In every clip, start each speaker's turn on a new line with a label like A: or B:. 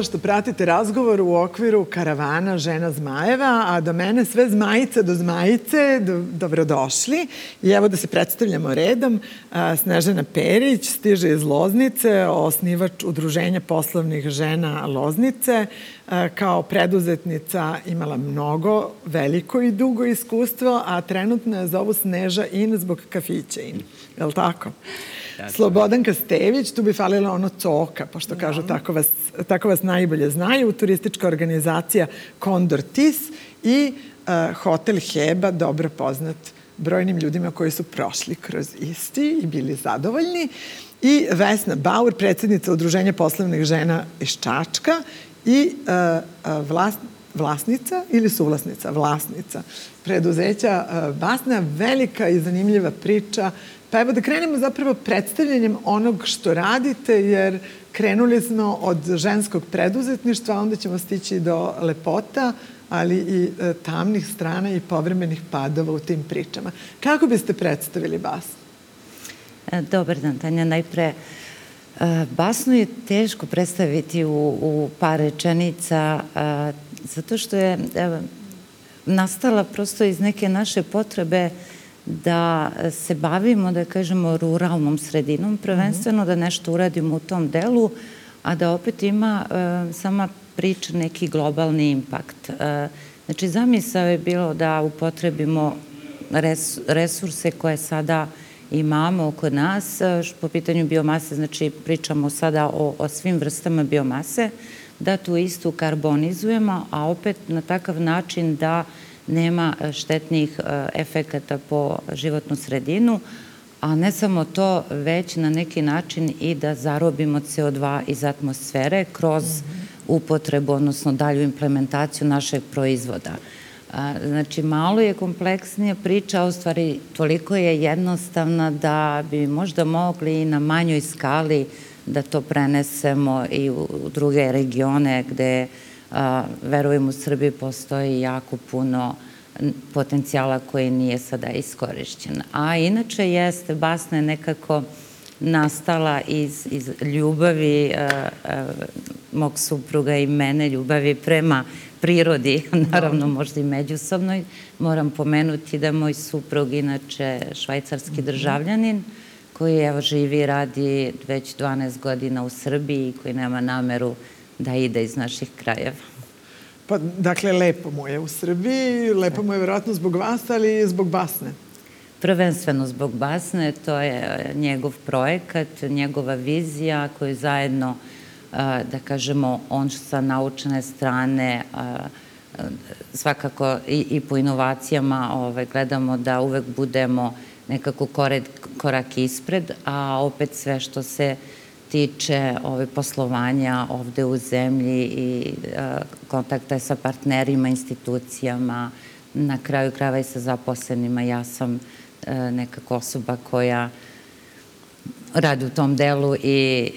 A: hvala što pratite razgovor u okviru karavana Žena Zmajeva, a do mene sve zmajice do zmajice, do, dobrodošli. I evo da se predstavljamo redom. Snežana Perić stiže iz Loznice, osnivač Udruženja poslovnih žena Loznice. Kao preduzetnica imala mnogo, veliko i dugo iskustvo, a trenutno je zovu Sneža In zbog kafića In. Je li tako? Slobodanka Stević, tu bi falila ono coka, pošto da. kažu tako vas, tako vas najbolje znaju, turistička organizacija Kondor Tis i uh, Hotel Heba, dobro poznat brojnim ljudima koji su prošli kroz isti i bili zadovoljni. I Vesna Bauer, predsednica Udruženja poslovnih žena iz Čačka i uh, uh, vlast, vlasnica ili suvlasnica, vlasnica preduzeća uh, Basna, velika i zanimljiva priča Pa evo da krenemo zapravo predstavljanjem onog što radite, jer krenuli smo od ženskog preduzetništva, onda ćemo stići do lepota, ali i e, tamnih strana i povremenih padova u tim pričama. Kako biste predstavili Basnu?
B: E, dobar dan, Tanja. Najpre, e, Basnu je teško predstaviti u, u par rečenica, zato što je nastala prosto iz neke naše potrebe da se bavimo, da kažemo, ruralnom sredinom, prvenstveno da nešto uradimo u tom delu, a da opet ima e, sama priča neki globalni impakt. E, znači, zamisao je bilo da upotrebimo res, resurse koje sada imamo oko nas, e, po pitanju biomase, znači pričamo sada o, o svim vrstama biomase, da tu istu karbonizujemo, a opet na takav način da nema e, štetnih e, efekata po životnu sredinu, a ne samo to, već na neki način i da zarobimo CO2 iz atmosfere kroz upotrebu, odnosno dalju implementaciju našeg proizvoda. Znači, malo je kompleksnija priča, a u stvari toliko je jednostavna da bi možda mogli i na manjoj skali da to prenesemo i u druge regione gde a, verujem u Srbiji postoji jako puno potencijala koji nije sada iskorišćen. A inače jeste, basna je nekako nastala iz, iz ljubavi a, a, mog supruga i mene, ljubavi prema prirodi, naravno možda i međusobnoj. Moram pomenuti da moj suprug, inače švajcarski mhm. državljanin, koji evo živi i radi već 12 godina u Srbiji i koji nema nameru da ide iz naših krajeva.
A: Pa, dakle, lepo mu je u Srbiji, lepo mu je verovatno zbog vas, ali i zbog Basne.
B: Prvenstveno zbog Basne, to je njegov projekat, njegova vizija koju zajedno, da kažemo, on sa naučne strane svakako i, i po inovacijama ovaj, gledamo da uvek budemo nekako kored, korak ispred, a opet sve što se uh, tiče ove poslovanja ovde u zemlji i kontakta sa partnerima, institucijama, na kraju krava i sa zaposlenima. Ja sam nekako osoba koja radi u tom delu i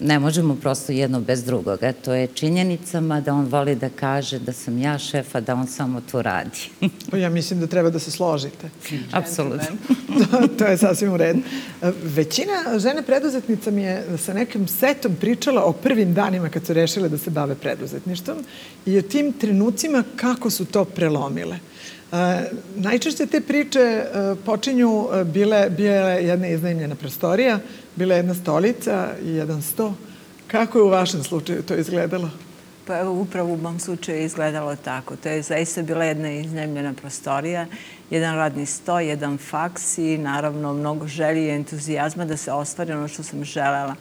B: ne možemo prosto jedno bez drugoga. To je činjenicama da on voli da kaže da sam ja šefa, da on samo to radi.
A: Pa ja mislim da treba da se složite.
B: Apsolutno.
A: to, to je sasvim u redu. Većina žene preduzetnica mi je sa nekim setom pričala o prvim danima kad su rešile da se bave preduzetništvom i o tim trenucima kako su to prelomile. Najčešće te priče počinju, bile, bile jedna iznajmljena prostorija, bila jedna stolica i jedan sto. Kako je u vašem slučaju to izgledalo?
C: Pa evo, upravo u mom slučaju je izgledalo tako. To je zaista bila jedna iznajemljena prostorija, jedan radni sto, jedan faks i naravno mnogo želji i entuzijazma da se ostvari ono što sam želela.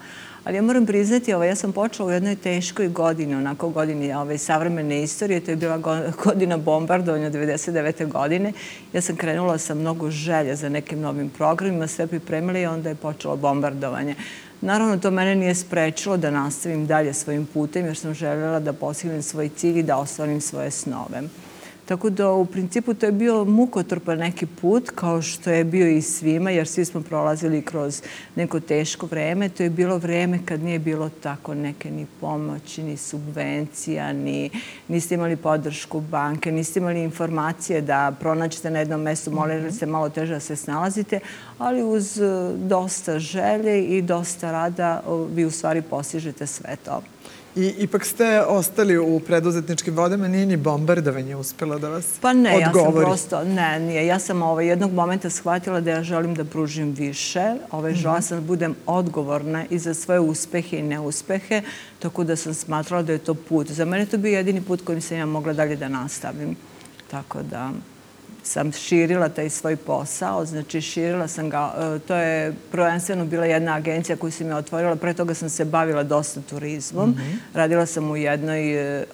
C: Ali ja moram priznati, ovo, ja sam počela u jednoj teškoj godini, onako godini ove, savremene istorije, to je bila godina bombardovanja 99. godine. Ja sam krenula sa mnogo želja za nekim novim programima, sve pripremila i onda je počelo bombardovanje. Naravno, to mene nije sprečilo da nastavim dalje svojim putem, jer sam željela da postignem svoj cilj i da ostvarim svoje snove. Tako da u principu to je bio mukotrpan neki put kao što je bio i svima jer svi smo prolazili kroz neko teško vreme. To je bilo vreme kad nije bilo tako neke ni pomoći, ni subvencija, ni niste imali podršku banke, niste imali informacije da pronaćete na jednom mestu, molim mm -hmm. se malo teže da se snalazite, ali uz e, dosta želje i dosta rada vi u stvari postižete sve to.
A: I ipak ste ostali u preduzetničkim vodama, nije ni bombardovanje uspelo da vas
C: Pa ne,
A: odgovori.
C: ja sam prosto, ne, nije. Ja sam ovaj, jednog momenta shvatila da ja želim da pružim više. Ovaj, žela mhm. sam da budem odgovorna i za svoje uspehe i neuspehe, tako da sam smatrala da je to put. Za mene to bio jedini put kojim sam ja mogla dalje da nastavim. Tako da sam širila taj svoj posao, znači širila sam ga, e, to je prvenstveno bila jedna agencija koju sam je otvorila, pre toga sam se bavila dosta turizmom, mm -hmm. radila sam u jednoj, uh,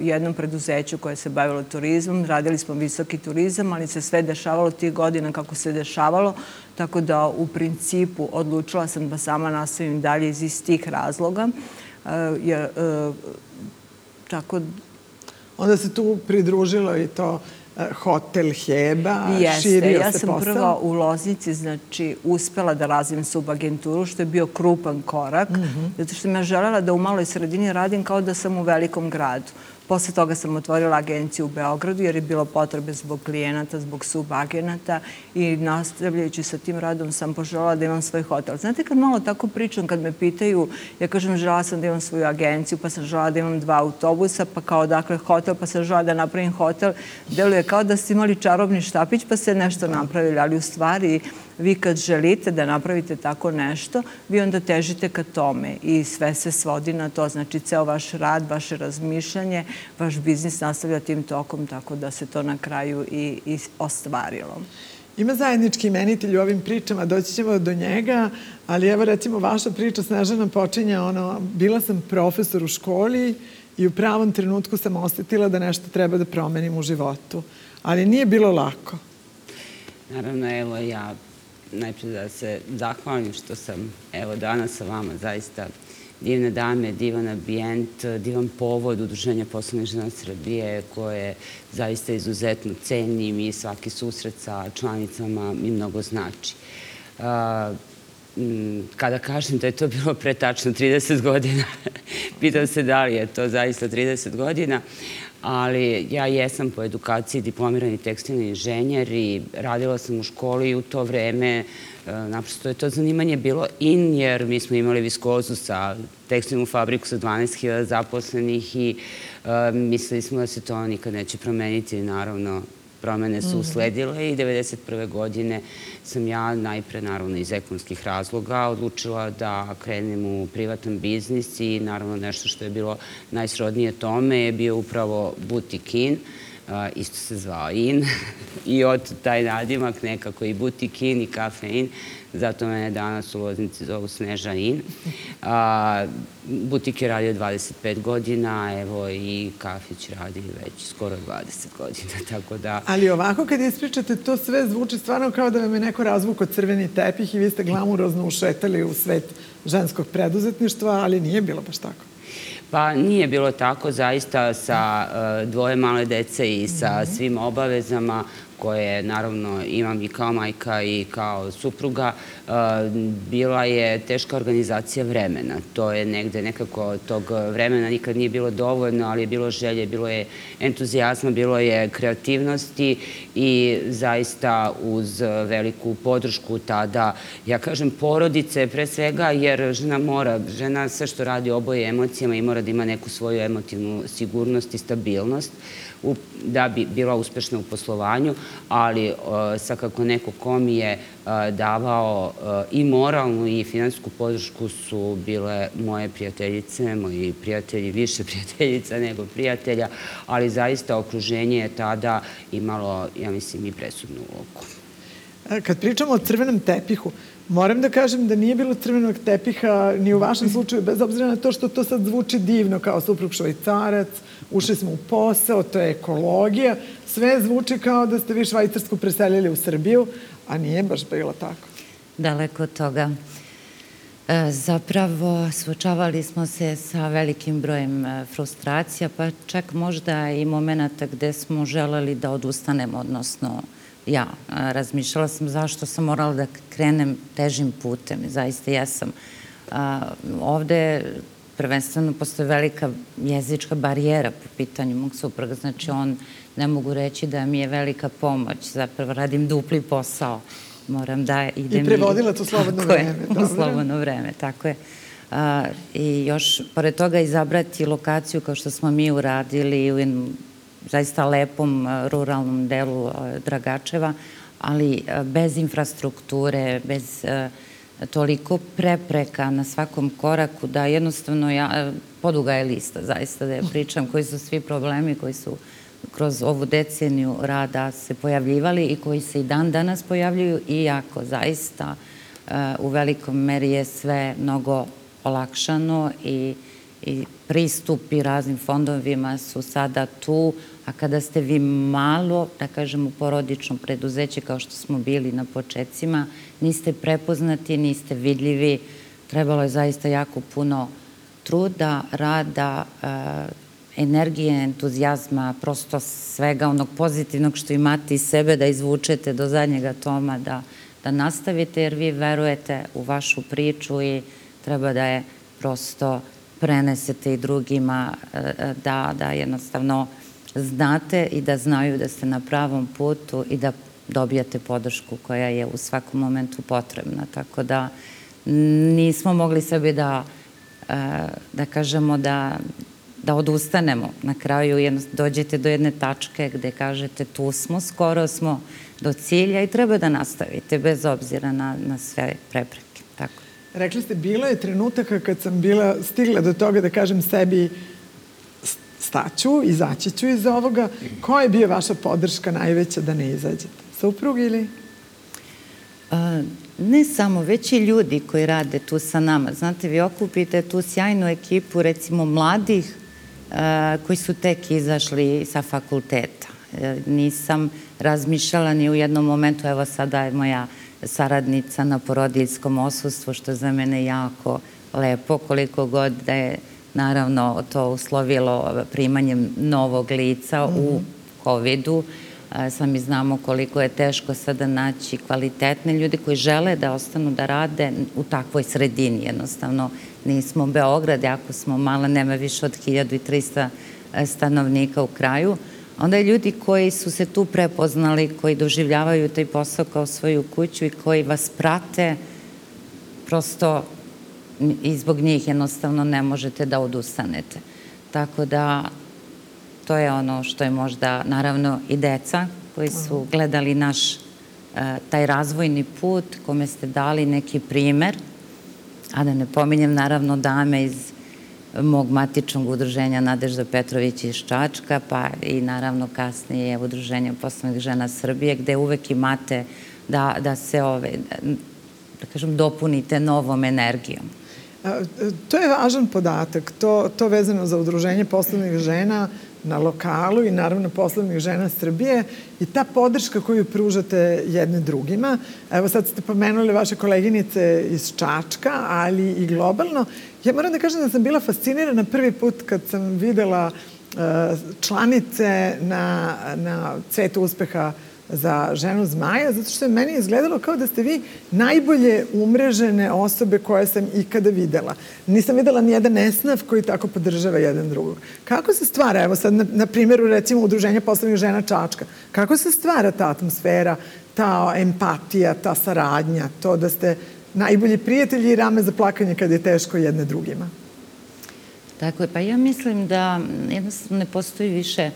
C: jednom preduzeću koje se bavilo turizmom, radili smo visoki turizam, ali se sve dešavalo tih godina kako se dešavalo, tako da u principu odlučila sam da sama nastavim dalje iz istih razloga. Je, uh, tako
A: Onda se tu pridružilo i to hotel Heba,
C: Jeste,
A: širio
C: ja
A: se
C: sam
A: posao?
C: prvo u Loznici, znači, uspela da razvijem subagenturu, što je bio krupan korak, mm -hmm. zato što sam ja želela da u maloj sredini radim kao da sam u velikom gradu. Posle toga sam otvorila agenciju u Beogradu jer je bilo potrebe zbog klijenata, zbog subagenata i nastavljajući sa tim radom sam poželjala da imam svoj hotel. Znate, kad malo tako pričam, kad me pitaju, ja kažem žela sam da imam svoju agenciju, pa sam žela da imam dva autobusa, pa kao dakle hotel, pa sam žela da napravim hotel. Deluje kao da ste imali čarobni štapić pa ste nešto napravili, ali u stvari vi kad želite da napravite tako nešto, vi onda težite ka tome i sve se svodi na to. Znači, ceo vaš rad, vaše razmišljanje, vaš biznis nastavlja tim tokom, tako da se to na kraju i, i ostvarilo.
A: Ima zajednički imenitelj u ovim pričama, doći ćemo do njega, ali evo recimo vaša priča Snežana počinja ono, bila sam profesor u školi i u pravom trenutku sam osetila da nešto treba da promenim u životu. Ali nije bilo lako.
D: Naravno, evo ja najprej da se zahvalim što sam evo danas sa vama zaista divne dame, divan ambijent, divan povod Udruženja poslovnih žena Srbije koje zaista izuzetno cenim i svaki susret sa članicama mi mnogo znači. Kada kažem da je to bilo pre tačno 30 godina, pitam se da li je to zaista 30 godina, ali ja jesam po edukaciji diplomirani tekstilni inženjer i radila sam u školi i u to vreme e, naprosto je to zanimanje bilo in, jer mi smo imali viskozu sa tekstilnu fabriku sa 12.000 zaposlenih i uh, mislili smo da se to nikad neće promeniti. Naravno, promene su mhm. usledile i 1991. godine sam ja najpre, naravno iz ekonomskih razloga, odlučila da krenem u privatan biznis i naravno nešto što je bilo najsrodnije tome je bio upravo Butikin. Uh, isto se zvao In i od taj nadimak nekako i Butikin i Kafein zato mene danas u Loznici zovu Sneža In. A, butik je radio 25 godina, evo i kafić radi već skoro 20 godina, tako da...
A: Ali ovako kad ispričate, to sve zvuči stvarno kao da vam je neko razvuko crveni tepih i vi ste glamurozno ušetali u svet ženskog preduzetništva, ali nije bilo baš tako.
D: Pa nije bilo tako, zaista sa uh, dvoje male dece i sa mhm. svim obavezama koje naravno imam i kao majka i kao supruga, uh, bila je teška organizacija vremena. To je negde nekako tog vremena nikad nije bilo dovoljno, ali je bilo želje, bilo je entuzijazma, bilo je kreativnosti i zaista uz veliku podršku tada, ja kažem porodice pre svega, jer žena mora, žena sve što radi oboje emocijama i mora da ima neku svoju emotivnu sigurnost i stabilnost da bi bila uspešna u poslovanju, ali svakako neko ko mi je davao i moralnu i finansku podršku su bile moje prijateljice, moji prijatelji, više prijateljica nego prijatelja, ali zaista okruženje je tada imalo, ja mislim, i presudnu ulogu.
A: Kad pričamo o crvenom tepihu, Moram da kažem da nije bilo crvenog tepiha ni u vašem slučaju, bez obzira na to što to sad zvuči divno kao suprug švajcarac, ušli smo u posao, to je ekologija, sve zvuči kao da ste vi Švajcarsku preselili u Srbiju, a nije baš bilo tako.
B: Daleko od toga. E, zapravo, suočavali smo se sa velikim brojem e, frustracija, pa čak možda i momenta gde smo želeli da odustanemo, odnosno ja. Razmišljala sam zašto sam morala da krenem težim putem. Zaista jesam. Ovde prvenstveno postoje velika jezička barijera po pitanju mog supruga. Znači, on ne mogu reći da mi je velika pomoć. Zapravo radim dupli posao. Moram da idem...
A: I prevodila to slobodno vreme.
B: Dobro. U slobodno vreme, tako je. I još, pored toga, izabrati lokaciju kao što smo mi uradili u jednom zaista lepom ruralnom delu Dragačeva, ali bez infrastrukture, bez toliko prepreka na svakom koraku da jednostavno ja, poduga je lista zaista da je pričam koji su svi problemi koji su kroz ovu deceniju rada se pojavljivali i koji se i dan danas pojavljuju, iako zaista u velikom meri je sve mnogo olakšano i, i pristupi raznim fondovima su sada tu, a kada ste vi malo, da kažemo, porodično preduzeće kao što smo bili na početcima, niste prepoznati, niste vidljivi, trebalo je zaista jako puno truda, rada, energije, entuzijazma, prosto svega onog pozitivnog što imate iz sebe da izvučete do zadnjega toma, da, da nastavite jer vi verujete u vašu priču i treba da je prosto prenesete i drugima, e, e, da, da jednostavno znate i da znaju da ste na pravom putu i da dobijate podršku koja je u svakom momentu potrebna. Tako da nismo mogli sebi da, e, da kažemo da da odustanemo. Na kraju jedno, dođete do jedne tačke gde kažete tu smo, skoro smo do cilja i treba da nastavite bez obzira na, na sve prepreke. Tako.
A: Rekli ste, bilo je trenutaka kad sam bila stigla do toga da kažem sebi staću, izaći ću iz ovoga. Koja je bio vaša podrška najveća da ne izađete? Suprug ili?
B: A, ne samo, već i ljudi koji rade tu sa nama. Znate, vi okupite tu sjajnu ekipu, recimo mladih, koji su tek izašli sa fakulteta. E, nisam razmišljala ni u jednom momentu, evo sada je moja saradnica na porodiljskom osustvu, što je za mene jako lepo, koliko god da je naravno to uslovilo primanjem novog lica mm -hmm. u mhm. COVID-u. Sami znamo koliko je teško sada naći kvalitetne ljude koji žele da ostanu da rade u takvoj sredini. Jednostavno nismo Beograd, ako smo mala, nema više od 1300 e, stanovnika u kraju. Onda je ljudi koji su se tu prepoznali, koji doživljavaju taj posao kao svoju kuću i koji vas prate, prosto i zbog njih jednostavno ne možete da odustanete. Tako da to je ono što je možda, naravno, i deca koji su gledali naš e, taj razvojni put, kome ste dali neki primer, a da ne pominjem naravno dame iz mog matičnog udruženja Nadežda Petrović iz Čačka, pa i naravno kasnije udruženje poslovnih žena Srbije, gde uvek imate da, da se ove, da kažem, dopunite novom energijom.
A: To je važan podatak, to, to vezano za udruženje poslovnih žena na lokalu i naravno poslovnih žena Srbije i ta podrška koju pružate jedne drugima. Evo sad ste pomenuli vaše koleginice iz Čačka, ali i globalno. Ja moram da kažem da sam bila fascinirana prvi put kad sam videla članice na, na cvetu uspeha za ženu zmaja, zato što je meni izgledalo kao da ste vi najbolje umrežene osobe koje sam ikada videla. Nisam videla ni jedan esnaf koji tako podržava jedan drugog. Kako se stvara, evo sad na, na primjeru recimo Udruženja poslovnih žena Čačka, kako se stvara ta atmosfera, ta empatija, ta saradnja, to da ste najbolji prijatelji i rame za plakanje kad je teško jedne drugima?
B: Tako je, pa ja mislim da jednostavno ne postoji više e,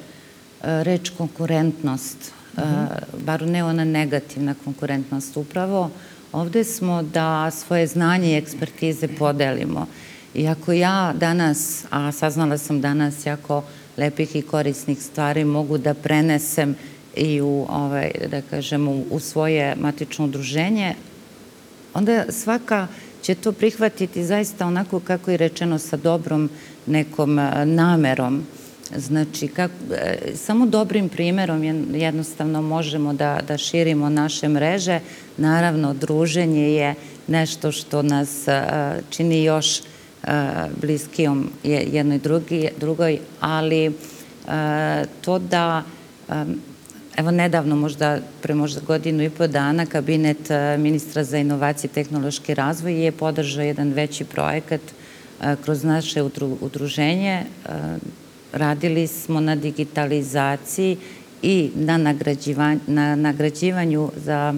B: reč konkurentnost -hmm. bar ne ona negativna konkurentnost upravo. Ovde smo da svoje znanje i ekspertize podelimo. I ako ja danas, a saznala sam danas jako lepih i korisnih stvari, mogu da prenesem i u, ovaj, da kažem, u, u svoje matično udruženje, onda svaka će to prihvatiti zaista onako kako je rečeno sa dobrom nekom namerom Znači, kak, e, samo dobrim primerom jednostavno možemo da, da širimo naše mreže. Naravno, druženje je nešto što nas e, čini još e, bliskijom jednoj drugi, drugoj, ali to da Evo, nedavno, možda pre možda godinu i po dana, kabinet ministra za inovacije i tehnološki razvoj je podržao jedan veći projekat kroz naše udruženje radili smo na digitalizaciji i na, nagrađivanju, na nagrađivanju za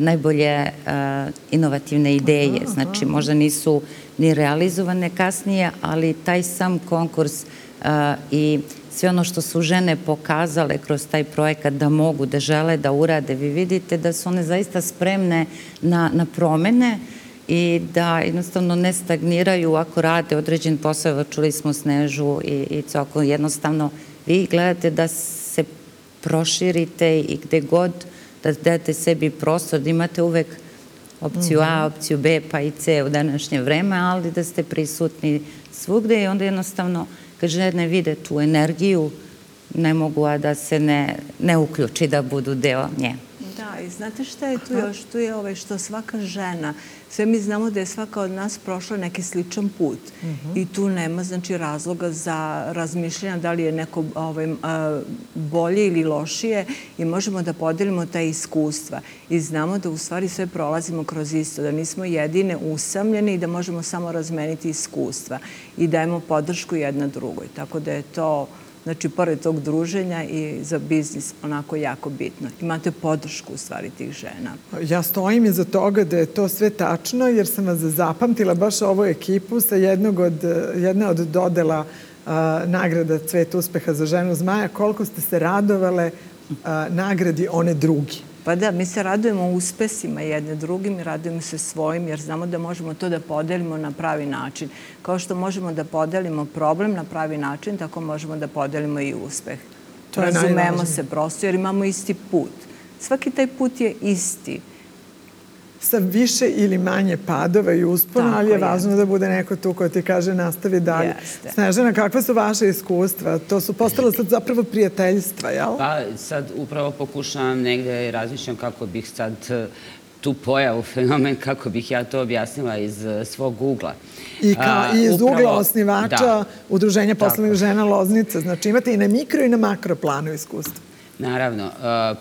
B: najbolje inovativne ideje. Znači, možda nisu ni realizovane kasnije, ali taj sam konkurs i sve ono što su žene pokazale kroz taj projekat da mogu, da žele da urade, vi vidite da su one zaista spremne na, na promene i da jednostavno ne stagniraju ako rade određen posao, čuli smo Snežu i, i Coko, jednostavno vi gledate da se proširite i gde god da date sebi prostor, da imate uvek opciju A, mhm. opciju B pa i C u današnje vreme, ali da ste prisutni svugde i onda jednostavno kad žene vide tu energiju, ne mogu a da se ne, ne uključi da budu deo nje.
C: Da, i znate šta je tu još? Tu je ovaj što svaka žena, sve mi znamo da je svaka od nas prošla neki sličan put uh mhm. -huh. i tu nema znači razloga za razmišljanje da li je neko ovaj, bolje ili lošije i možemo da podelimo ta iskustva i znamo da u stvari sve prolazimo kroz isto, da nismo jedine usamljene i da možemo samo razmeniti iskustva i dajemo podršku jedna drugoj. Tako da je to Znači, pored tog druženja i za biznis onako jako bitno. Imate podršku u stvari tih žena.
A: Ja stojim iza toga da je to sve tačno jer sam vas zapamtila baš ovu ekipu sa jednog od, jedne od dodela a, nagrada Cvet uspeha za ženu zmaja. Koliko ste se radovale a, nagradi one drugi?
C: Pa da, mi se radujemo uspesima jedne drugim i radujemo se svojim jer znamo da možemo to da podelimo na pravi način. Kao što možemo da podelimo problem na pravi način, tako možemo da podelimo i uspeh. To Razumemo se prosto jer imamo isti put. Svaki taj put je isti
A: sa više ili manje padova i uspona, Tako ali je važno je. da bude neko tu ko ti kaže nastavi dalje. Jeste. Snežana, kakve su vaše iskustva? To su postale sad zapravo prijateljstva, jel?
D: Pa sad upravo pokušavam negde i razmišljam kako bih sad e, tu pojavu, fenomen, kako bih ja to objasnila iz e, svog ugla.
A: I, ka, i iz upravo, ugla osnivača da. Udruženja poslovnih žena Loznica. Znači imate i na mikro i na makro planu iskustva.
D: Naravno, e,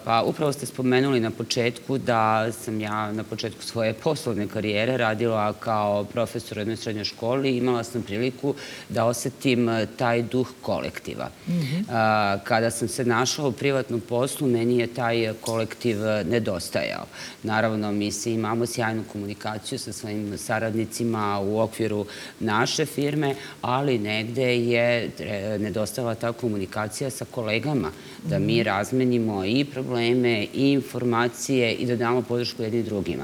D: pa upravo ste spomenuli na početku da sam ja na početku svoje poslovne karijere radila kao profesor u jednoj srednjoj školi i imala sam priliku da osetim e, taj duh kolektiva. Mm -hmm. Kada sam se našla u privatnom poslu, meni je taj kolektiv nedostajao. Naravno, mi se imamo sjajnu komunikaciju sa svojim saradnicima u okviru naše firme, ali negde je nedostala ta komunikacija sa kolegama, da mi mhm. Razmenimo i probleme i informacije i da damo podršku jednim drugima.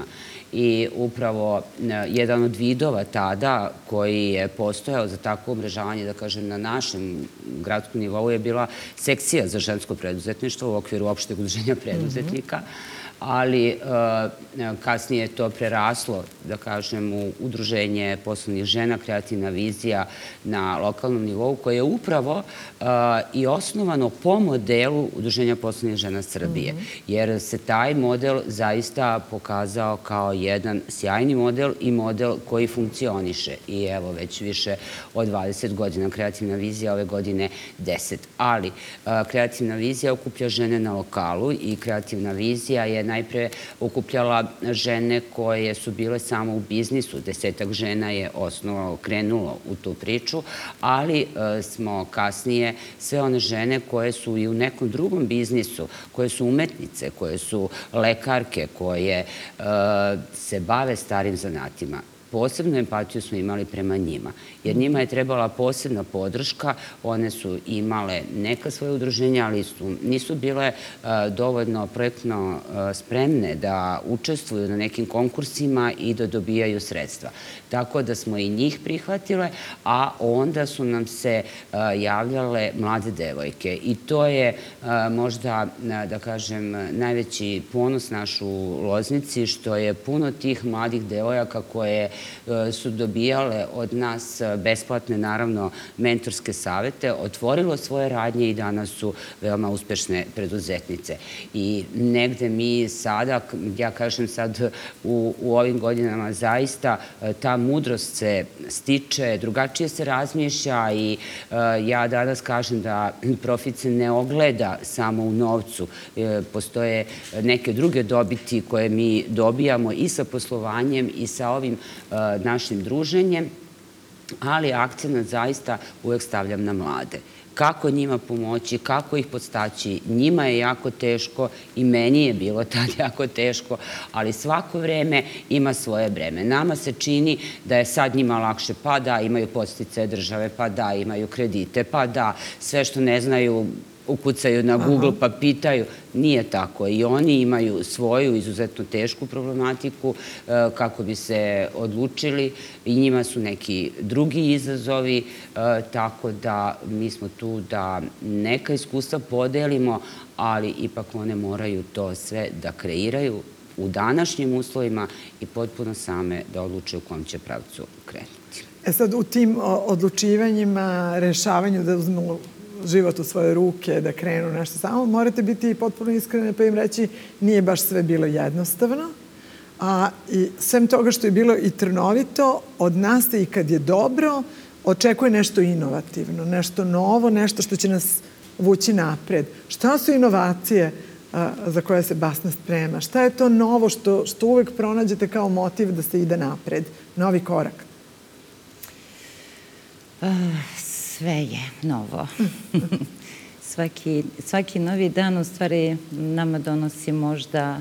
D: I upravo e, jedan od vidova tada koji je postojao za takvo umrežavanje, da kažem, na našem gradskom nivou je bila sekcija za žensko preduzetništvo u okviru opšteg udruženja preduzetnika. Mm -hmm ali e, kasnije je to preraslo, da kažem, u udruženje poslovnih žena, kreativna vizija na lokalnom nivou, koje je upravo e, i osnovano po modelu udruženja poslovnih žena Srbije. Mhm. Jer se taj model zaista pokazao kao jedan sjajni model i model koji funkcioniše. I evo, već više od 20 godina kreativna vizija, ove godine 10. Ali e, kreativna vizija okuplja žene na lokalu i kreativna vizija je najpre okupljala žene koje su bile samo u biznisu. Desetak žena je osnovno krenulo u tu priču, ali e, smo kasnije sve one žene koje su i u nekom drugom biznisu, koje su umetnice, koje su lekarke, koje e, se bave starim zanatima, posebnu empatiju smo imali prema njima, jer njima je trebala posebna podrška, one su imale neka svoje udruženja, ali su, nisu bile e, dovoljno projektno e, spremne da učestvuju na nekim konkursima i da dobijaju sredstva. Tako da smo i njih prihvatile, a onda su nam se e, javljale mlade devojke. I to je možda, da kažem, najveći ponos našu Loznici, što je puno tih mladih devojaka koje su dobijale od nas e, besplatne, naravno, mentorske savete, otvorilo svoje radnje i danas su veoma uspešne preduzetnice. I negde mi sada, ja kažem sad u, u ovim godinama, zaista e, ta mudrost se stiče, drugačije se razmišlja i ja danas kažem da profit se ne ogleda samo u novcu. Postoje neke druge dobiti koje mi dobijamo i sa poslovanjem i sa ovim našim druženjem, ali akcent zaista uvek stavljam na mlade kako njima pomoći, kako ih podstaći. Njima je jako teško i meni je bilo tad jako teško, ali svako vreme ima svoje breme. Nama se čini da je sad njima lakše, pa da, imaju postice države, pa da, imaju kredite, pa da, sve što ne znaju ukucaju na Google pa pitaju. Nije tako. I oni imaju svoju izuzetno tešku problematiku e, kako bi se odlučili i njima su neki drugi izazovi, e, tako da mi smo tu da neka iskustva podelimo, ali ipak one moraju to sve da kreiraju u današnjim uslovima i potpuno same da odluče u kom će pravcu krenuti.
A: E sad, u tim odlučivanjima, rešavanju da uzmemo život u svoje ruke, da krenu nešto samo, morate biti potpuno iskreni pa im reći nije baš sve bilo jednostavno. A i sem toga što je bilo i trnovito, od nas i kad je dobro, očekuje nešto inovativno, nešto novo, nešto što će nas vući napred. Šta su inovacije a, za koje se Basna sprema? Šta je to novo što, što uvek pronađete kao motiv da se ide napred? Novi korak?
B: Uh, sve je novo. svaki, svaki novi dan u stvari nama donosi možda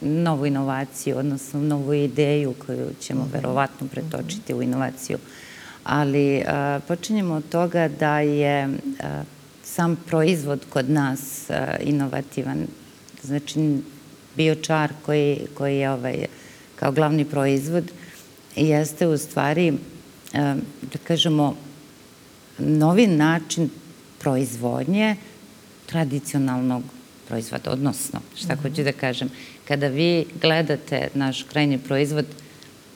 B: novu inovaciju, odnosno novu ideju koju ćemo mhm. verovatno pretočiti u inovaciju. Ali a, počinjemo od toga da je a, sam proizvod kod nas a, inovativan. Znači, biočar koji, koji je ovaj, kao glavni proizvod jeste u stvari, da kažemo, novi način proizvodnje tradicionalnog proizvoda, odnosno, šta mm -hmm. hoću da kažem, kada vi gledate naš krajnji proizvod,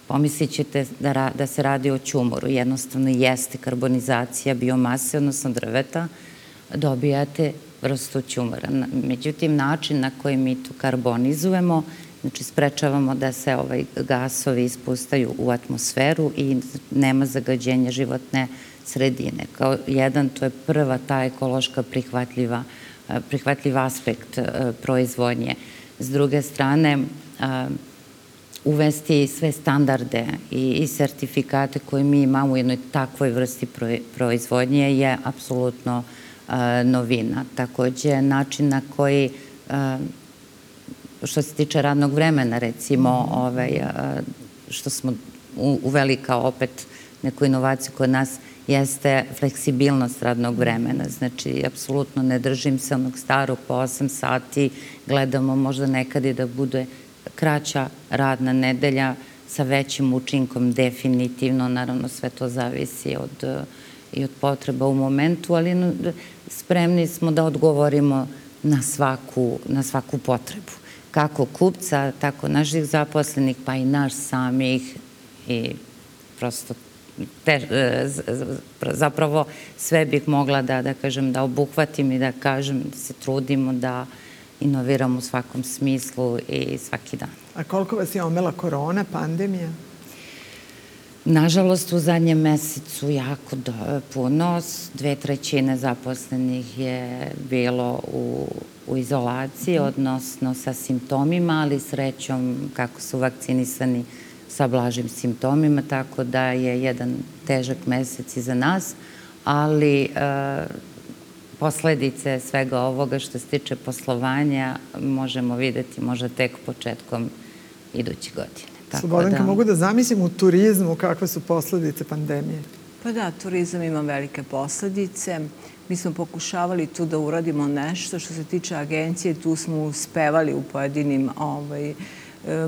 B: pomislit ćete da, da se radi o ćumoru. Jednostavno jeste karbonizacija biomase, odnosno drveta, dobijate vrstu ćumora. Međutim, način na koji mi to karbonizujemo, znači sprečavamo da se ovaj gasovi ispustaju u atmosferu i nema zagađenja životne sredine. Kao jedan, to je prva ta ekološka prihvatljiva, e, prihvatljiv aspekt e, proizvodnje. S druge strane, e, uvesti sve standarde i, i sertifikate koje mi imamo u jednoj takvoj vrsti proizvodnje je apsolutno novina. Takođe, način na koji što se tiče radnog vremena, recimo, ovaj, što smo uveli kao opet neku inovaciju kod nas, jeste fleksibilnost radnog vremena. Znači, apsolutno ne držim se onog starog po 8 sati, gledamo možda nekad i da bude kraća radna nedelja sa većim učinkom definitivno, naravno sve to zavisi od, i od potreba u momentu, ali spremni smo da odgovorimo na svaku, na svaku potrebu. Kako kupca, tako naših zaposlenih, pa i naš samih i prosto te, e, zapravo sve bih mogla da, da kažem, da obuhvatim i da kažem, da se trudimo da inoviramo u svakom smislu i svaki dan.
A: A koliko vas je omela korona, pandemija?
B: Nažalost, u zadnjem mesecu jako do, puno. Dve trećine zaposlenih je bilo u, u izolaciji, odnosno sa simptomima, ali srećom, kako su vakcinisani, sa blažim simptomima, tako da je jedan težak mesec iza nas, ali e, posledice svega ovoga što se tiče poslovanja možemo videti možda tek početkom iduće godine.
A: Tako Slobodanka, da... mogu da zamislim u turizmu kakve su posledice pandemije?
C: Pa da, turizam ima velike posledice. Mi smo pokušavali tu da uradimo nešto. Što se tiče agencije, tu smo uspevali u pojedinim ovaj, E,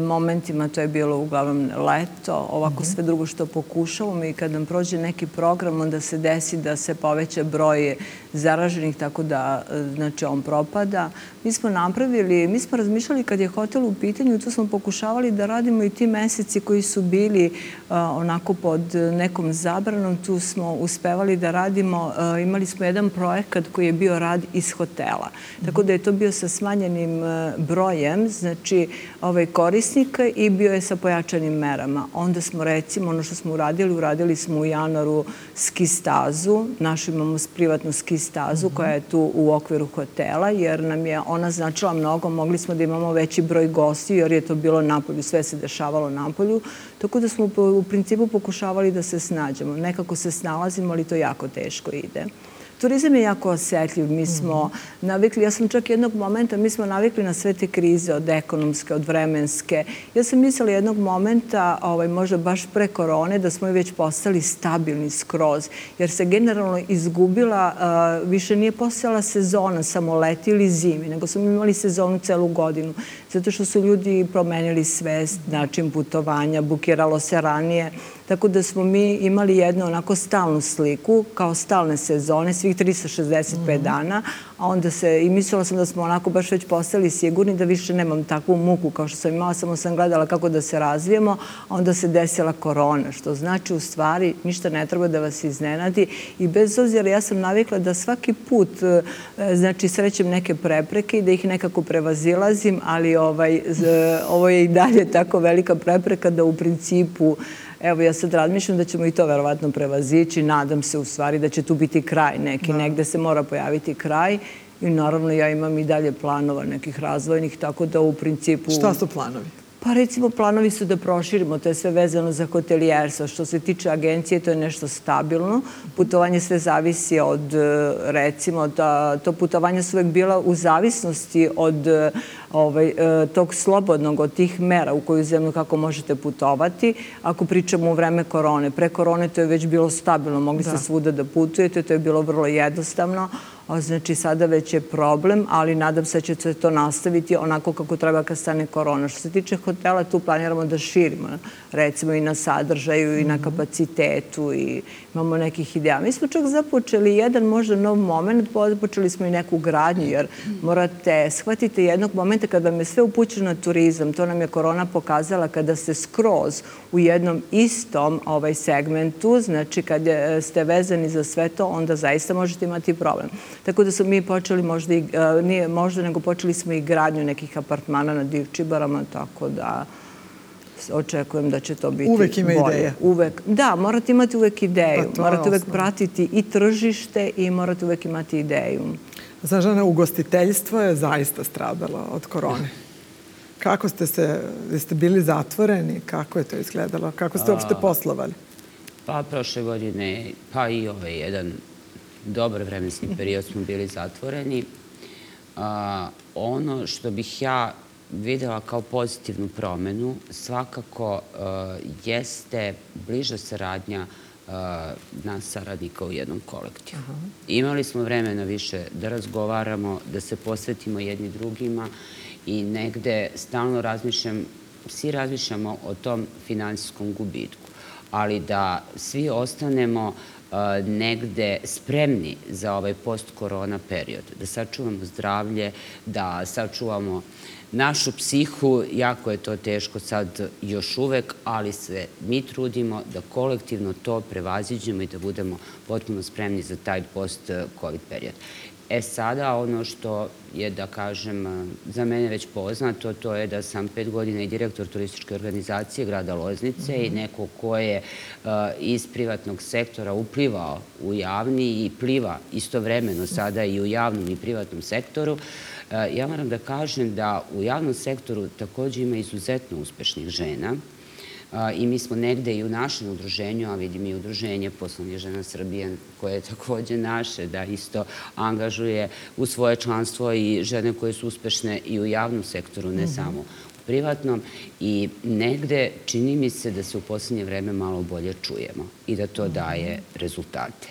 C: momentima, to je bilo uglavnom leto, ovako sve drugo što pokušavamo i kad nam prođe neki program, onda se desi da se poveća broj zaraženih, tako da e, znači, on propada. Mi smo napravili, mi smo razmišljali kad je hotel u pitanju, tu smo pokušavali da radimo i ti meseci koji su bili uh, onako pod nekom zabranom, tu smo uspevali da radimo, uh, imali smo jedan projekat koji je bio rad iz hotela. Tako da je to bio sa smanjenim uh, brojem, znači ovaj, korisnika i bio je sa pojačanim merama. Onda smo recimo, ono što smo uradili, uradili smo u januaru ski stazu, našu imamo privatnu ski stazu koja je tu u okviru hotela, jer nam je ona značila mnogo, mogli smo da imamo veći broj gosti, jer je to bilo napolju, sve se dešavalo napolju, tako da smo u principu pokušavali da se snađemo. Nekako se snalazimo, ali to jako teško ide. Turizam je jako osetljiv. Mi smo mm. navikli, ja sam čak jednog momenta, mi smo navikli na sve te krize od ekonomske, od vremenske. Ja sam mislila jednog momenta, ovaj, možda baš pre korone, da smo već postali stabilni skroz, jer se generalno izgubila, uh, više nije postojala sezona, samo leti ili zimi, nego smo imali sezonu celu godinu, zato što su ljudi promenili svest, način putovanja, bukiralo se ranije, Tako da smo mi imali jednu onako stalnu sliku, kao stalne sezone, svih 365 mm -hmm. dana, a onda se, i mislila sam da smo onako baš već postali sigurni da više nemam takvu muku kao što sam imala, samo sam gledala kako da se razvijemo, a onda se desila korona, što znači u stvari ništa ne treba da vas iznenadi. I bez obzira ja sam navikla da svaki put e, znači srećem neke prepreke i da ih nekako prevazilazim, ali ovaj, ovo je i dalje tako velika prepreka da u principu Evo, ja sad razmišljam da ćemo i to verovatno prevazići. Nadam se u stvari da će tu biti kraj neki. Da. Negde se mora pojaviti kraj. I naravno ja imam i dalje planova nekih razvojnih, tako da u principu...
A: Šta su planovi?
C: Pa recimo planovi su da proširimo, to je sve vezano za hotelijerstvo. Što se tiče agencije, to je nešto stabilno. Putovanje sve zavisi od, e, recimo, da to putovanje su uvek bila u zavisnosti od e, ovaj, e, tog slobodnog, od tih mera u koju zemlju kako možete putovati. Ako pričamo u vreme korone, pre korone to je već bilo stabilno, mogli da. ste svuda da putujete, to je bilo vrlo jednostavno. Znači, sada već je problem, ali nadam se da će se to nastaviti onako kako treba kad stane korona. Što se tiče hotela, tu planiramo da širimo, recimo i na sadržaju i na mhm. kapacitetu i imamo nekih ideja. Mi smo čak započeli jedan možda nov moment, započeli smo i neku gradnju, jer morate shvatite jednog momenta kada vam je sve upućeno na turizam, to nam je korona pokazala kada ste skroz u jednom istom ovaj segmentu, znači kad ste vezani za sve to, onda zaista možete imati problem. Tako da smo mi počeli možda, i, nije možda, nego počeli smo i gradnju nekih apartmana na Divčibarama, tako da očekujem da će to biti
A: Uvek ima
C: bolje.
A: ideje.
C: Uvek, da, morate imati uvek ideju. Pa morate uvek pratiti i tržište i morate uvek imati ideju.
A: Znaš, ugostiteljstvo je zaista stradalo od korone. Kako ste se, jeste bili zatvoreni? Kako je to izgledalo? Kako ste uopšte poslovali?
D: Pa prošle godine, pa i ovaj jedan dobar vremenski period smo bili zatvoreni. A, ono što bih ja videla kao pozitivnu promenu svakako a, jeste bliža saradnja a, nas saradnika u jednom kolektivu. Aha. Imali smo vremena više da razgovaramo, da se posvetimo jedni drugima i negde stalno razmišljam, svi razmišljamo o tom finansijskom gubitku, ali da svi ostanemo negde spremni za ovaj post-korona period, da sačuvamo zdravlje, da sačuvamo našu psihu, jako je to teško sad još uvek, ali se mi trudimo da kolektivno to prevaziđemo i da budemo potpuno spremni za taj post-covid period. E sada ono što je, da kažem, za mene već poznato, to je da sam pet godina i direktor turističke organizacije grada Loznice i mhm. neko ko je iz privatnog sektora uplivao u javni i pliva istovremeno sada i u javnom i privatnom sektoru. Ja moram da kažem da u javnom sektoru takođe ima izuzetno uspešnih žena, i mi smo negde i u našem udruženju, a vidim i udruženje poslovnih žena Srbije, koje je takođe naše, da isto angažuje u svoje članstvo i žene koje su uspešne i u javnom sektoru, ne mhm. samo privatnom. I negde čini mi se da se u poslednje vreme malo bolje čujemo i da to daje rezultate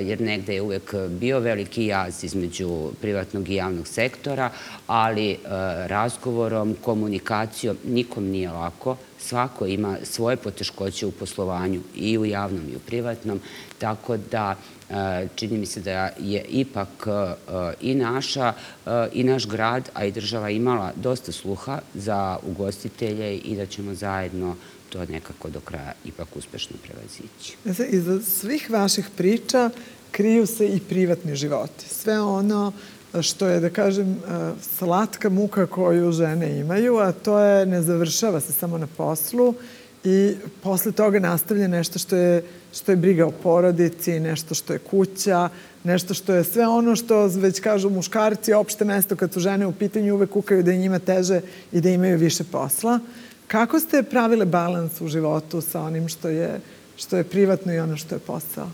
D: jer negde je uvek bio veliki jaz između privatnog i javnog sektora, ali razgovorom, komunikacijom nikom nije lako. Svako ima svoje poteškoće u poslovanju i u javnom i u privatnom, tako da čini mi se da je ipak i naša i naš grad, a i država imala dosta sluha za ugostitelje i da ćemo zajedno to nekako do kraja ipak uspešno prevazići.
A: Iza svih vaših priča kriju se i privatni životi. Sve ono što je, da kažem, slatka muka koju žene imaju, a to je ne završava se samo na poslu i posle toga nastavlja nešto što je, što je briga o porodici, nešto što je kuća, nešto što je sve ono što već kažu muškarci, opšte mesto kad su žene u pitanju uvek kukaju da je njima teže i da imaju više posla. Kako ste pravile balans u životu sa onim što je, što je privatno i ono što je posao?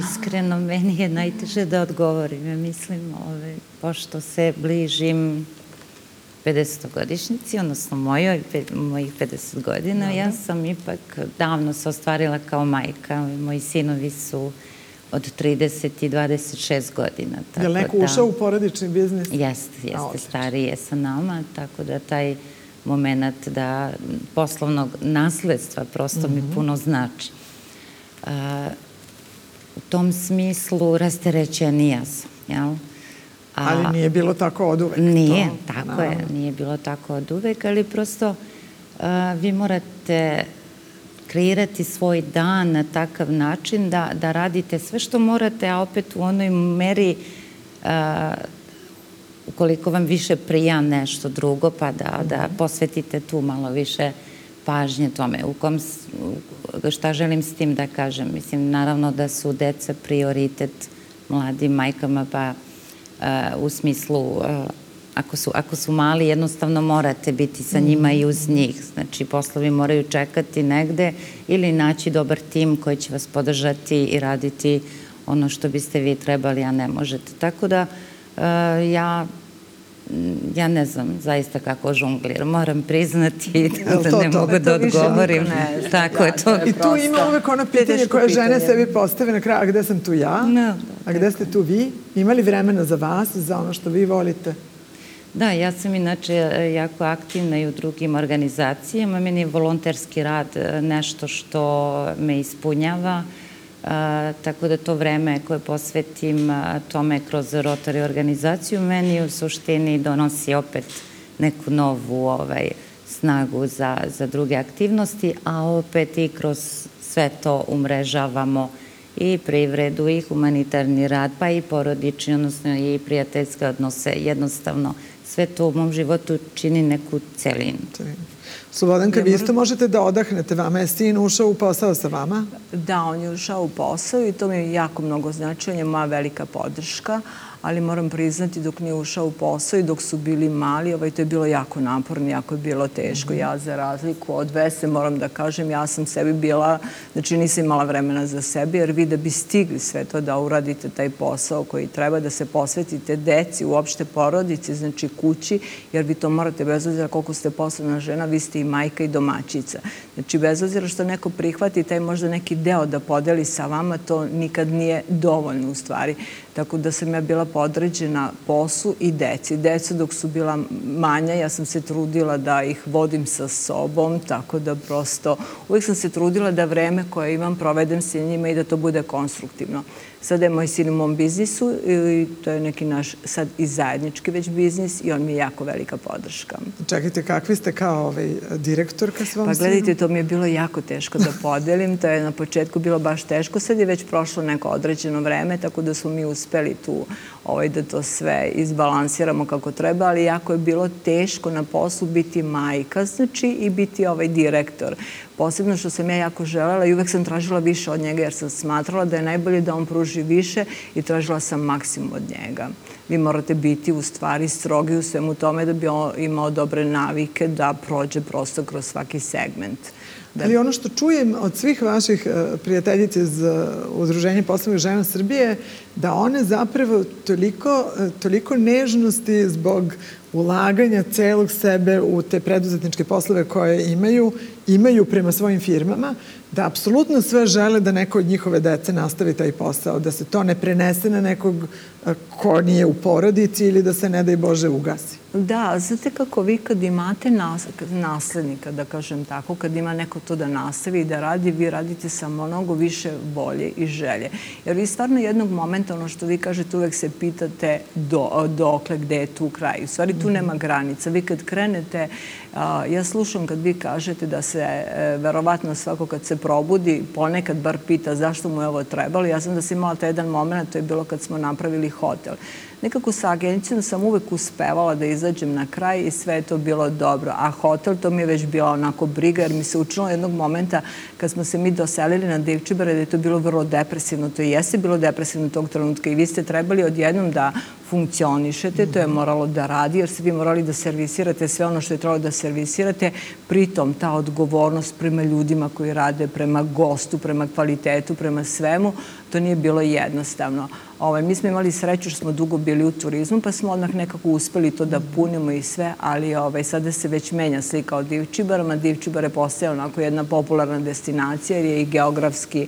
B: Iskreno, meni je najteže da odgovorim. Ja mislim, ove, pošto se bližim 50-godišnjici, odnosno mojoj, mojih 50 godina, Dobre. ja sam ipak davno se ostvarila kao majka. Moji sinovi su od 30 i 26 godina.
A: Tako je li neko da, ušao u porodični biznis?
B: Jeste, jeste, stariji je sa nama, tako da taj moment da poslovnog nasledstva prosto mm -hmm. mi mhm. puno znači. A, u tom smislu rasterećenija sam, jel?
A: A, ali nije bilo tako od uvek.
B: Nije, to, tako naravno. je, nije bilo tako od uvek, ali prosto a, vi morate kreirati svoj dan na takav način da, da radite sve što morate, a opet u onoj meri a, ukoliko vam više prija nešto drugo, pa da, da posvetite tu malo više pažnje tome. U kom, šta želim s tim da kažem? Mislim, naravno da su deca prioritet mladim majkama, pa u smislu ako su, ako su mali, jednostavno morate biti sa njima i uz njih. Znači, poslovi moraju čekati negde ili naći dobar tim koji će vas podržati i raditi ono što biste vi trebali, a ne možete. Tako da, ja ja ne znam zaista kako žongliram, moram priznati da to, ne to, mogu da odgovorim. Ne, Tako da, je to.
A: I tu ima uvek ono pitanje koje žene sebi postave na kraju, a gde sam tu ja? No, da, a gde ste tu vi? Imali vremena za vas, za ono što vi volite?
B: Da, ja sam inače jako aktivna i u drugim organizacijama. Meni je volonterski rad e, nešto što me ispunjava. A, tako da to vreme koje posvetim tome kroz Rotary organizaciju meni u suštini donosi opet neku novu ovaj, snagu za, za druge aktivnosti, a opet i kroz sve to umrežavamo i privredu i humanitarni rad, pa i porodični, odnosno i prijateljske odnose. Jednostavno, sve to u mom životu čini neku celinu.
A: Slobodanka, vi isto možete da odahnete vama. Je Stin ušao u posao sa vama?
C: Da, on je ušao u posao i to mi je jako mnogo znači. On je moja velika podrška ali moram priznati dok nije ušao u posao i dok su bili mali, ovaj, to je bilo jako naporno, jako je bilo teško. Mm -hmm. Ja za razliku od Vese moram da kažem, ja sam sebi bila, znači nisam imala vremena za sebe, jer vi da bi stigli sve to da uradite taj posao koji treba da se posvetite deci, uopšte porodici, znači kući, jer vi to morate bez obzira koliko ste poslovna žena, vi ste i majka i domaćica. Znači bez obzira što neko prihvati taj možda neki deo da podeli sa vama, to nikad nije dovoljno u stvari. Tako da sam ja bila podređena poslu i deci. Deca dok su bila manja, ja sam se trudila da ih vodim sa sobom, tako da prosto uvijek sam se trudila da vreme koje imam provedem sa njima i da to bude konstruktivno. Sada je moj sin u mom biznisu i to je neki naš sad i zajednički već biznis i on mi je jako velika podrška.
A: Čekajte, kakvi ste kao ovaj, direktorka svom
C: Pa gledajte, to mi je bilo jako teško da podelim. To je na početku bilo baš teško. Sad je već prošlo neko određeno vreme, tako da smo mi uspeli tu ovaj, da to sve izbalansiramo kako treba, ali jako je bilo teško na poslu biti majka, znači i biti ovaj direktor. Posebno što sam ja jako želela i uvek sam tražila više od njega jer sam smatrala da je najbolje da on pruži više i tražila sam maksimum od njega. Vi morate biti u stvari strogi u svemu tome da bi on imao dobre navike da prođe prosto kroz svaki segment.
A: Da. Ali ono što čujem od svih vaših e, prijateljica iz e, Udruženja poslovnih žena Srbije, da one zapravo toliko, e, toliko nežnosti zbog ulaganja celog sebe u te preduzetničke poslove koje imaju, imaju prema svojim firmama, da apsolutno sve žele da neko od njihove dece nastavi taj posao, da se to ne prenese na nekog ko nije u porodici ili da se ne daj Bože ugasi.
C: Da, znate kako vi kad imate nas, naslednika, da kažem tako, kad ima neko to da nastavi i da radi, vi radite sa mnogo više volje i želje. Jer vi stvarno jednog momenta, ono što vi kažete, uvek se pitate do, dokle, gde je tu kraj. U stvari tu nema granica. Vi kad krenete, ja slušam kad vi kažete da se e, verovatno svako kad se probudi, ponekad bar pita zašto mu je ovo trebalo. Ja sam da sam imala taj jedan moment, to je bilo kad smo napravili hotel nekako sa agencijom sam uvek uspevala da izađem na kraj i sve je to bilo dobro. A hotel, to mi je već bila onako briga, jer mi se učinilo jednog momenta kad smo se mi doselili na Divčibare da je to bilo vrlo depresivno. To i jeste bilo depresivno tog trenutka i vi ste trebali odjednom da funkcionišete, to je moralo da radi, jer ste vi morali da servisirate sve ono što je trebalo da servisirate, pritom ta odgovornost prema ljudima koji rade, prema gostu, prema kvalitetu, prema svemu, to nije bilo jednostavno. Ovaj, mi smo imali sreću što smo dugo bili u turizmu, pa smo odmah nekako uspeli to da punimo i sve, ali ovaj, sada se već menja slika o Divčibarama. Divčibar je postaje onako jedna popularna destinacija jer je i geografski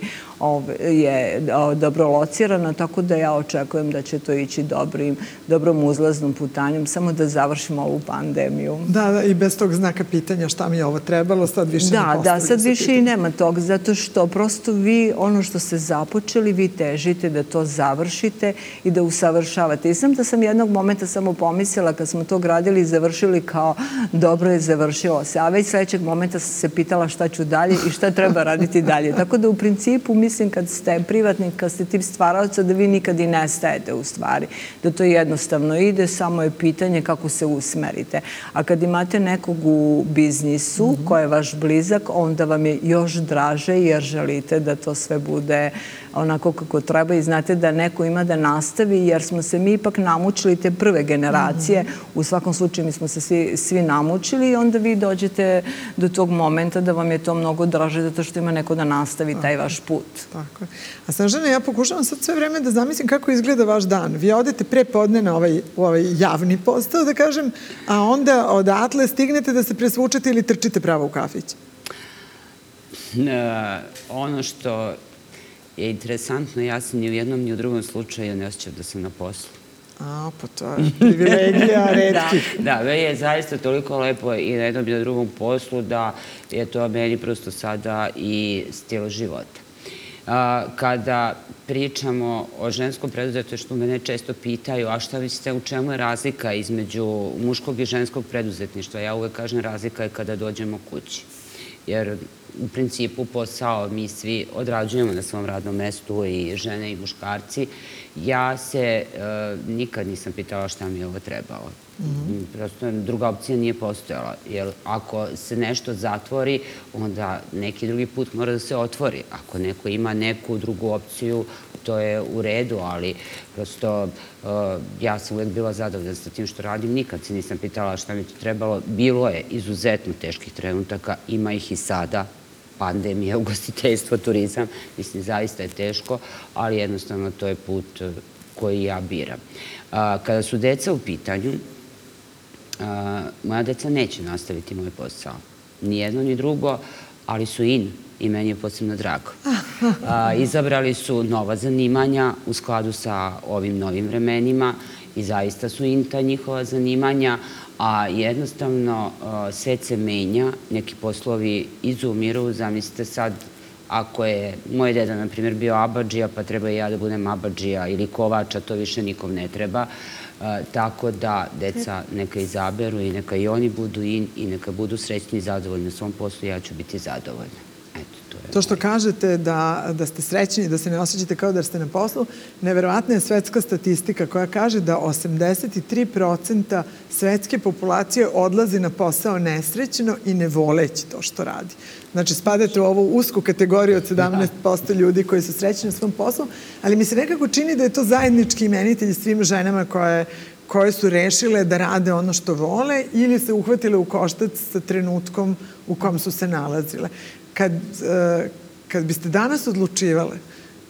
C: je dobro locirana, tako da ja očekujem da će to ići dobrim, dobrom uzlaznom putanjem, samo da završimo ovu pandemiju.
A: Da, da, i bez tog znaka pitanja šta mi je ovo trebalo, sad više
C: da,
A: ne
C: Da, sad više pitanje. i nema tog, zato što prosto vi, ono što ste započeli, vi težite da to završite i da usavršavate. I sam da sam jednog momenta samo pomislila kad smo to gradili i završili kao dobro je završilo se, a već sledećeg momenta sam se pitala šta ću dalje i šta treba raditi dalje. Tako da u principu mislim kad ste privatnik, kad ste tip stvaravca da vi nikad i nestajete u stvari. Da to jednostavno ide, samo je pitanje kako se usmerite. A kad imate nekog u biznisu mm -hmm. ko je vaš blizak, onda vam je još draže jer želite da to sve bude onako kako treba i znate da neko ima da nastavi jer smo se mi ipak namučili te prve generacije. Mm -hmm. U svakom slučaju mi smo se svi, svi namučili i onda vi dođete do tog momenta da vam je to mnogo draže zato što ima neko da nastavi taj vaš put.
A: Tako je. A Snažana, ja pokušavam sad sve vreme da zamislim kako izgleda vaš dan. Vi odete pre podne na ovaj, ovaj javni postao, da kažem, a onda odatle stignete da se presvučete ili trčite pravo u kafić?
D: Uh, ono što je interesantno, ja sam ni u jednom ni u drugom slučaju ne osjećam da sam na poslu.
A: A, pa to je privilegija redkih.
D: da, da, je zaista toliko lepo i na jednom i na drugom poslu da je to meni prosto sada i stil života. A, kada pričamo o ženskom preduzetništvu, mene često pitaju, a šta mislite, u čemu je razlika između muškog i ženskog preduzetništva? Ja uvek kažem razlika je kada dođemo kući. Jer u principu posao mi svi odrađujemo na svom radnom mestu i žene i muškarci. Ja se e, nikad nisam pitala šta mi je ovo trebalo. Mm -hmm. Prosto druga opcija nije postojala. Jer ako se nešto zatvori, onda neki drugi put mora da se otvori. Ako neko ima neku drugu opciju, to je u redu, ali prosto uh, ja sam uvek bila zadovoljna sa tim što radim. Nikad se nisam pitala šta mi to trebalo. Bilo je izuzetno teških trenutaka, ima ih i sada, pandemija, ugostiteljstvo, turizam, mislim, zaista je teško, ali jednostavno to je put uh, koji ja biram. Kada su deca u pitanju, moja deca neće nastaviti moj posao. Ni jedno, ni drugo, ali su in i meni je posebno drago. A, izabrali su nova zanimanja u skladu sa ovim novim vremenima i zaista su in ta njihova zanimanja, a jednostavno a, svet se menja, neki poslovi izumiru, zamislite sad ako je moj deda, na primjer, bio abađija, pa treba i ja da budem abađija ili kovača, to više nikom ne treba. E, tako da deca neka izaberu i neka i oni budu in i neka budu srećni i zadovoljni u svom poslu, ja ću biti zadovoljna.
A: To, što kažete da, da ste srećni, da se ne osjećate kao da ste na poslu, neverovatna je svetska statistika koja kaže da 83% svetske populacije odlazi na posao nesrećno i ne voleći to što radi. Znači, spadate u ovu usku kategoriju od 17% ljudi koji su srećni na svom poslu, ali mi se nekako čini da je to zajednički imenitelj svim ženama koje koje su rešile da rade ono što vole ili se uhvatile u koštac sa trenutkom u kom su se nalazile. Kad, uh, kad biste danas odlučivale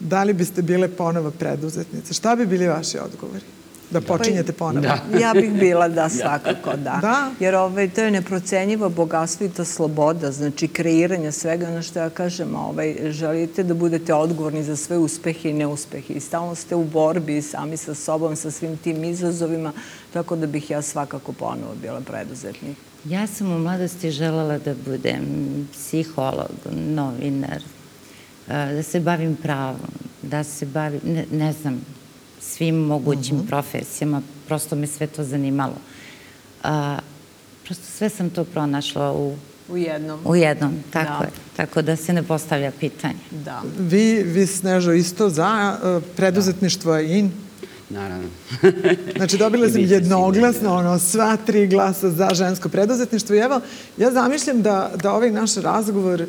A: da li biste bile ponovo preduzetnice, šta bi bili vaši odgovori? Da počinjete ponovo. Da.
C: Ja bih bila da, svakako da. da. Jer ovaj, to je neprocenjivo bogatstvo i ta sloboda, znači kreiranje svega, ono što ja kažem, ovaj, želite da budete odgovorni za sve uspehe i neuspehe i stalno ste u borbi sami sa sobom, sa svim tim izazovima, tako da bih ja svakako ponovo bila preduzetnik.
B: Ja sam u mladosti želala da budem psiholog, novinar, da se bavim pravom, da se bavim, ne, ne znam, svim mogućim uh mhm. -huh. profesijama, prosto me sve to zanimalo. A, prosto sve sam to pronašla u
C: U jednom.
B: U jednom, tako da. je. Tako da se ne postavlja pitanje.
A: Da. Vi, vi Snežo, isto za uh, preduzetništvo da. in?
D: Naravno.
A: znači, dobila sam jednoglasno, ono, sva tri glasa za žensko preduzetništvo. I evo, ja zamišljam da, da ovaj naš razgovor uh,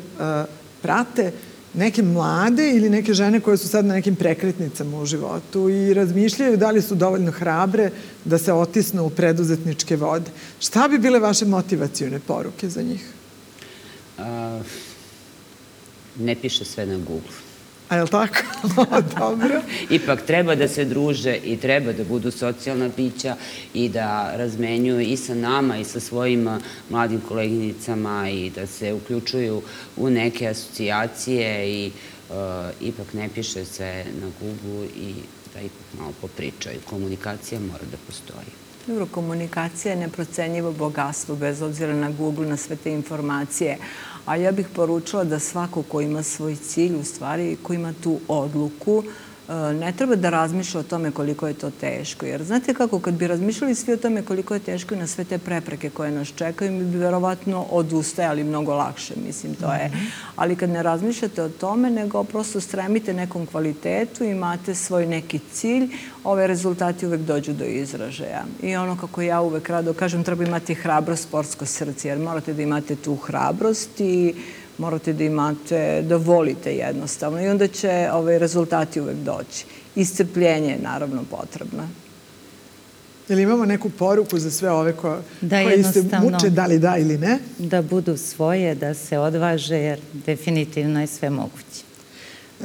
A: prate neke mlade ili neke žene koje su sad na nekim prekretnicama u životu i razmišljaju da li su dovoljno hrabre da se otisnu u preduzetničke vode. Šta bi bile vaše motivacijone poruke za njih?
D: A, ne piše sve na Google.
A: A je li tako? Dobro.
D: Ipak treba da se druže i treba da budu socijalna bića i da razmenjuju i sa nama i sa svojim mladim koleginicama i da se uključuju u neke asocijacije i uh, ipak ne piše se na Google i da ipak malo popričaju. Komunikacija mora da postoji.
C: Dobro, komunikacija je neprocenjivo bogatstvo, bez obzira na Google, na sve te informacije. A ja bih poručila da svako ko ima svoj cilj, u stvari, ko ima tu odluku, ne treba da razmišlja o tome koliko je to teško. Jer znate kako, kad bi razmišljali svi o tome koliko je teško i na sve te prepreke koje nas čekaju, mi bi verovatno odustajali mnogo lakše, mislim, to je. Ali kad ne razmišljate o tome, nego prosto stremite nekom kvalitetu, imate svoj neki cilj, ove rezultati uvek dođu do izražaja. I ono kako ja uvek rado kažem, treba imati hrabro sportsko srce, jer morate da imate tu hrabrost i morate da imate, da volite jednostavno i onda će ovaj, rezultati uvek doći. Iscrpljenje je naravno potrebno.
A: Jel imamo neku poruku za sve ove ko, da, koji se muče da li da ili ne?
B: Da budu svoje, da se odvaže, jer definitivno je sve moguće.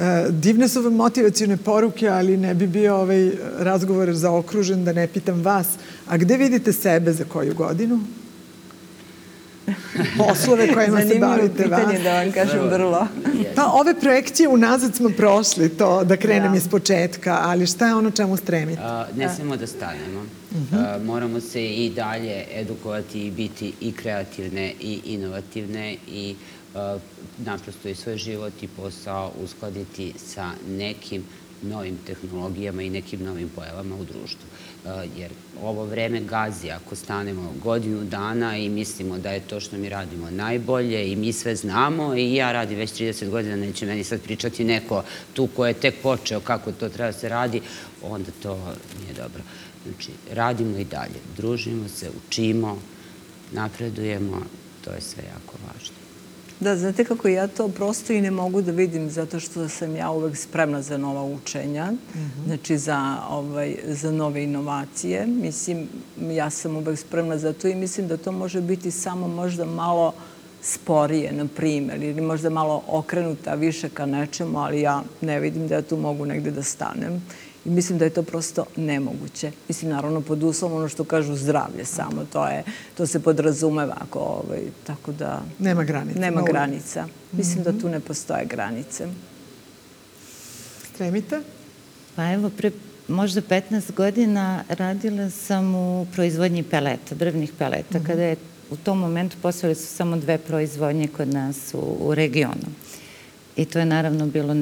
A: E, divne su vam motivacijone poruke, ali ne bi bio ovaj razgovor zaokružen da ne pitam vas. A gde vidite sebe za koju godinu? Poslove kojima se bavite
C: vas. pitanje da vam kažem vrlo.
A: Pa ove projekcije unazad smo prošli to, da krenem da. iz početka, ali šta je ono čemu stremite? A,
D: ne smemo da stanemo. Uh mhm. -huh. A, moramo se i dalje edukovati i biti i kreativne i inovativne i a, naprosto i svoj život i posao uskladiti sa nekim novim tehnologijama i nekim novim pojavama u društvu. E, jer ovo vreme gazi ako stanemo godinu dana i mislimo da je to što mi radimo najbolje i mi sve znamo i ja radim već 30 godina, neće meni sad pričati neko tu ko je tek počeo kako to treba da se radi, onda to nije dobro. Znači, radimo i dalje, družimo se, učimo, napredujemo, to je sve jako važno.
C: Da, znate kako ja to prosto i ne mogu da vidim zato što sam ja uvek spremna za nova učenja, mm -hmm. znači za, ovaj, za nove inovacije. Mislim, ja sam uvek spremna za to i mislim da to može biti samo možda malo sporije, na primjer, ili možda malo okrenuta više ka nečemu, ali ja ne vidim da ja tu mogu negde da stanem. I mislim da je to prosto nemoguće. Mislim, naravno, pod uslovom ono što kažu zdravlje samo, to, je, to se podrazumeva ako, ovaj, tako da...
A: Nema granica.
C: Nema granica. Mislim mm -hmm. da tu ne postoje granice.
A: Stremite?
B: Pa evo, pre možda 15 godina radila sam u proizvodnji peleta, drvnih peleta, mm -hmm. kada je u tom momentu postojale su samo dve proizvodnje kod nas u, u regionu. I to je naravno bilo